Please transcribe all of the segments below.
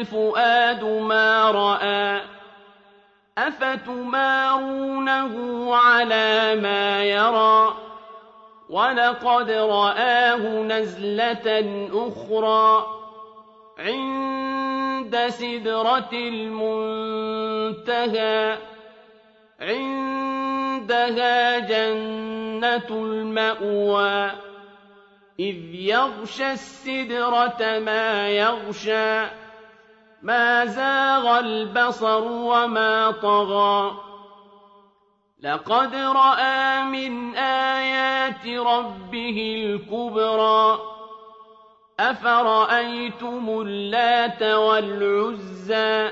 الفؤاد ما رأى أفتمارونه على ما يرى؟ ولقد رآه نزلة أخرى عند سدرة المنتهى عندها جنة المأوى إذ يغشى السدرة ما يغشى. ما زاغ البصر وما طغى. لقد رأى من آيات ربه الكبرى. أفرأيتم اللات والعزى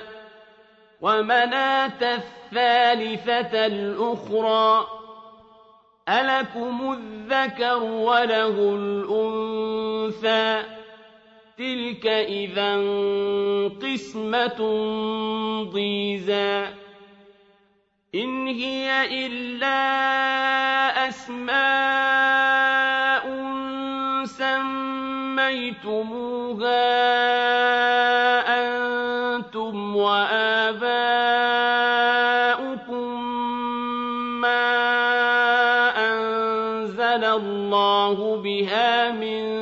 ومناة الثالثة الأخرى؟ ألكم الذكر وله الأنثى؟ تلك إذا قسمة ضيزى إن هي إلا أسماء سميتموها أنتم وآباؤكم ما أنزل الله بها من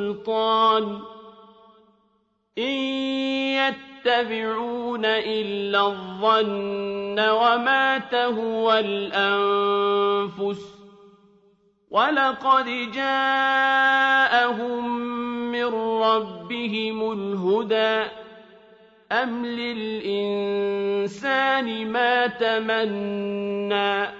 سلطان إن يتبعون إلا الظن وما تهوى الأنفس ولقد جاءهم من ربهم الهدى أم للإنسان ما تمنى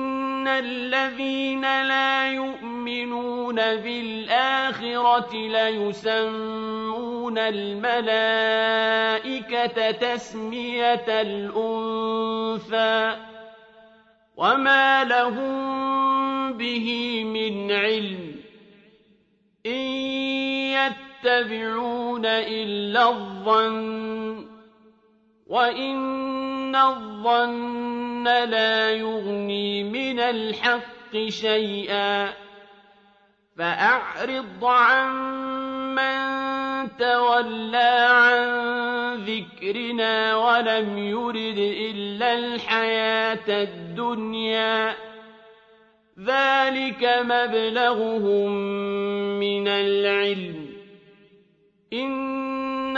الذين لا يؤمنون بالآخرة ليسمون الملائكة تسمية الأنثى وما لهم به من علم إن يتبعون إلا الظن وإن الظن لا يغني من الحق شيئا فأعرض عن من تولى عن ذكرنا ولم يرد إلا الحياة الدنيا ذلك مبلغهم من العلم إن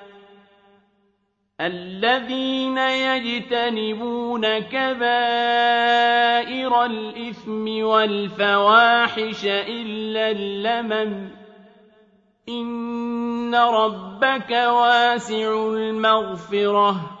الذين يجتنبون كبائر الإثم والفواحش إلا اللمم. إن ربك واسع المغفرة.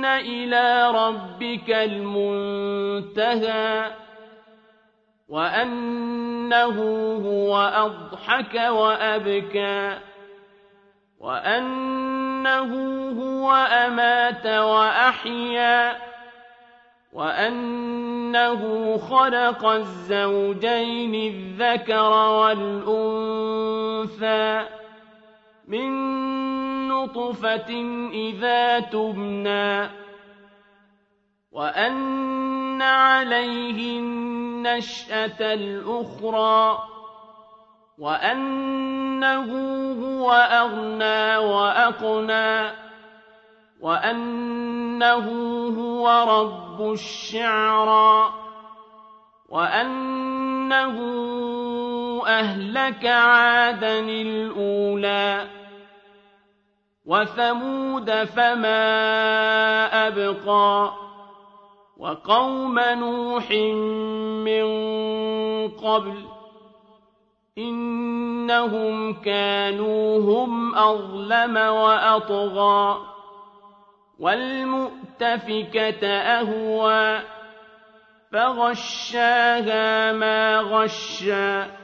إن إلى ربك المنتهى وأنه هو أضحك وأبكى وأنه هو أمات وأحيا وأنه خلق الزوجين الذكر والأنثى من نطفة إذا تبنى وأن عليه النشأة الأخرى وأنه هو أغنى وأقنى وأنه هو رب الشعرى وأنه أهلك عادا الأولى. وثمود فما أبقى وقوم نوح من قبل إنهم كانوا هم أظلم وأطغى والمؤتفكة أهوى فغشاها ما غشّى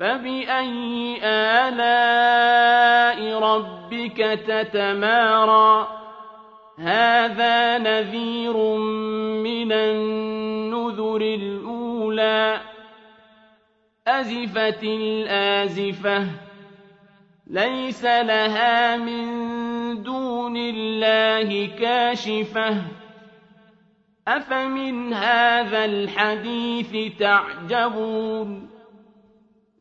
فبأي آلاء ربك تتمارى؟ هذا نذير من النذر الأولى. أزفت الآزفة. ليس لها من دون الله كاشفة. أفمن هذا الحديث تعجبون؟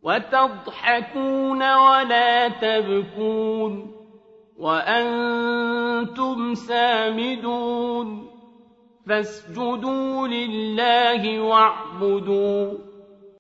وتضحكون ولا تبكون وأنتم سامدون فاسجدوا لله واعبدوا